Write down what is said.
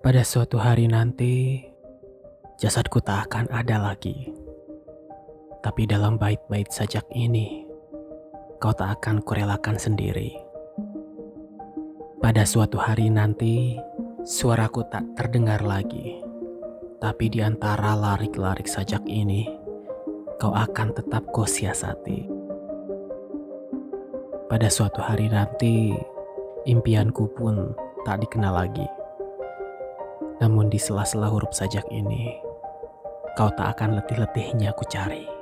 Pada suatu hari nanti, jasadku tak akan ada lagi. Tapi dalam bait-bait sajak ini, kau tak akan kurelakan sendiri. Pada suatu hari nanti, suaraku tak terdengar lagi. Tapi di antara larik-larik sajak ini, kau akan tetap kau siasati. Pada suatu hari nanti, impianku pun tak dikenal lagi. Namun di sela-sela huruf sajak ini, kau tak akan letih-letihnya ku cari.